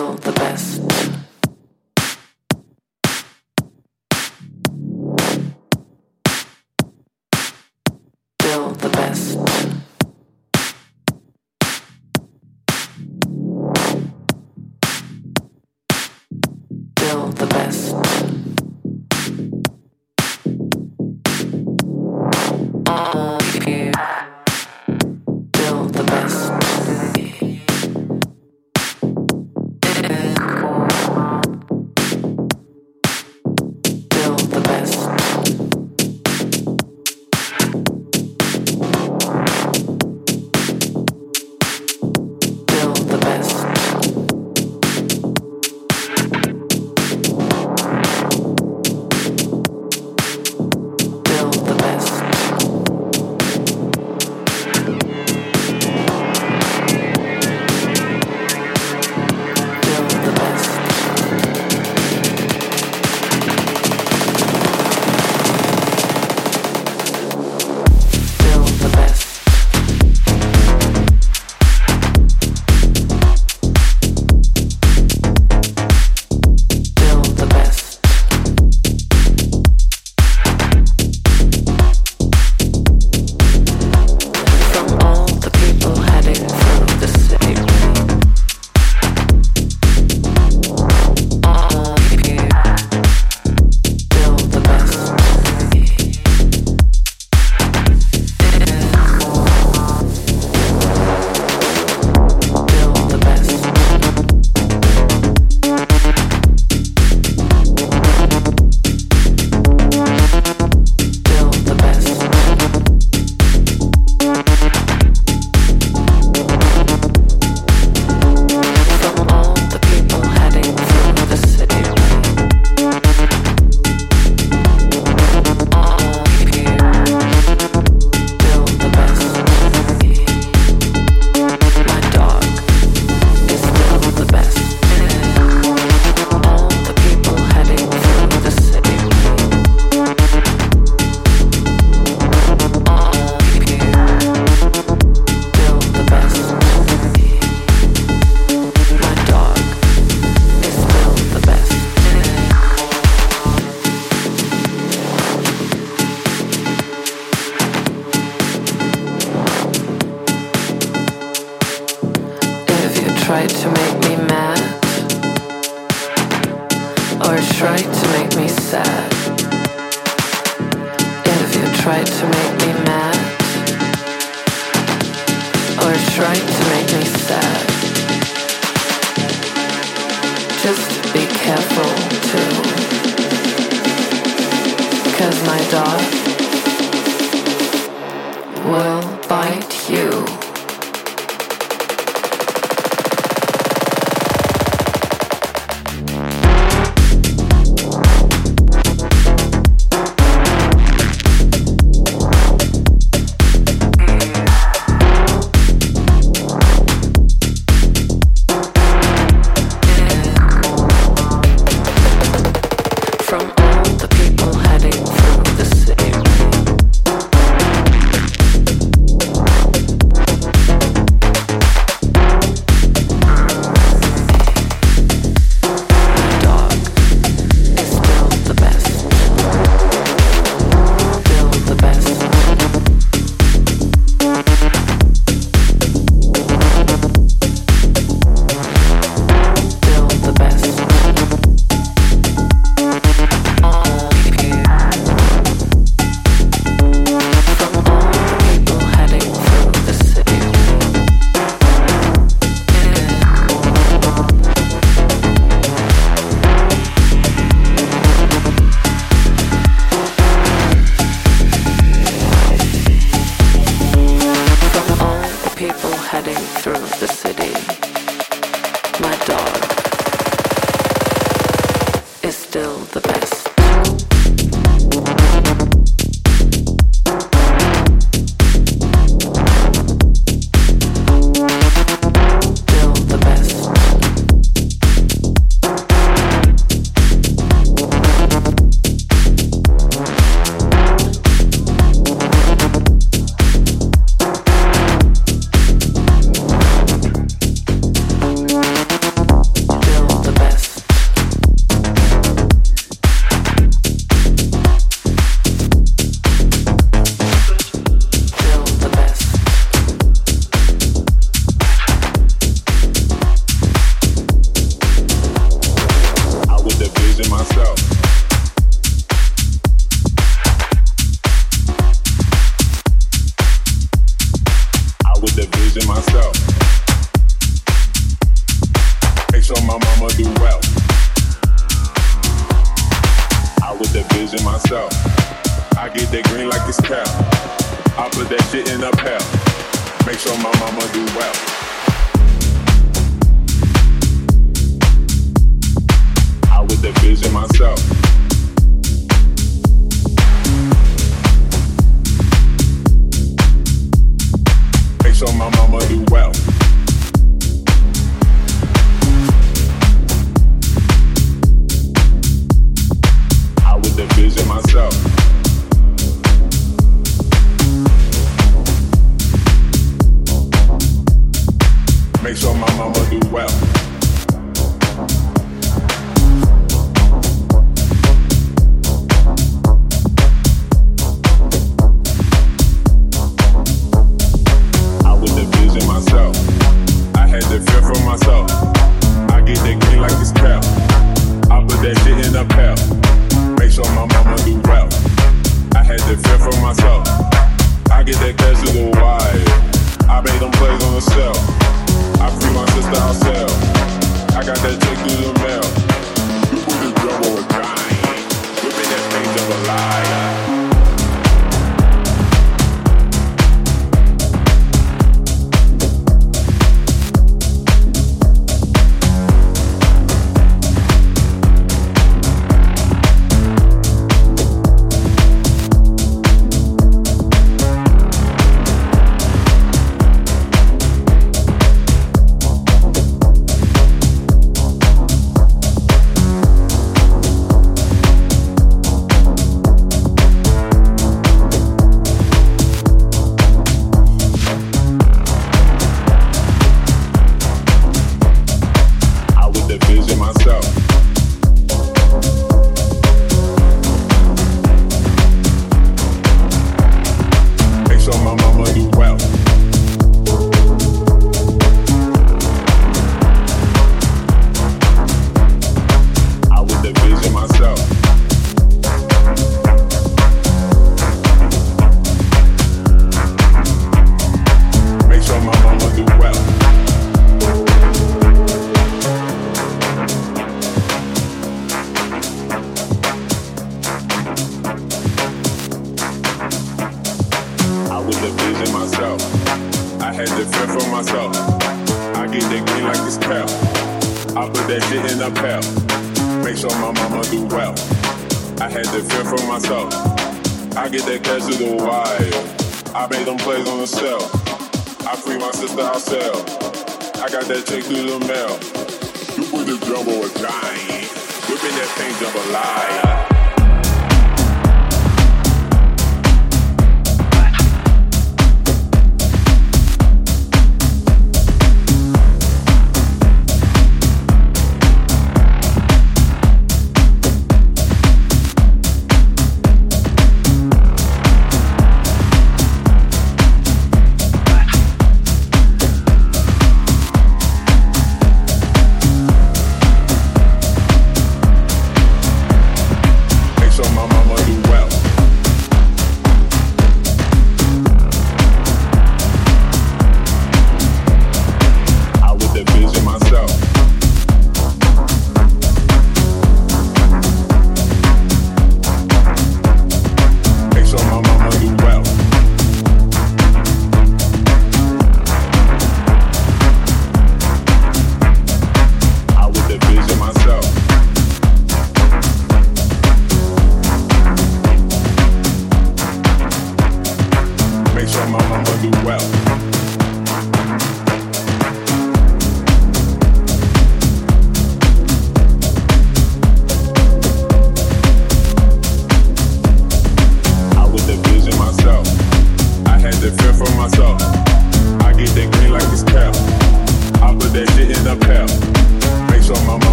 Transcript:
still the best.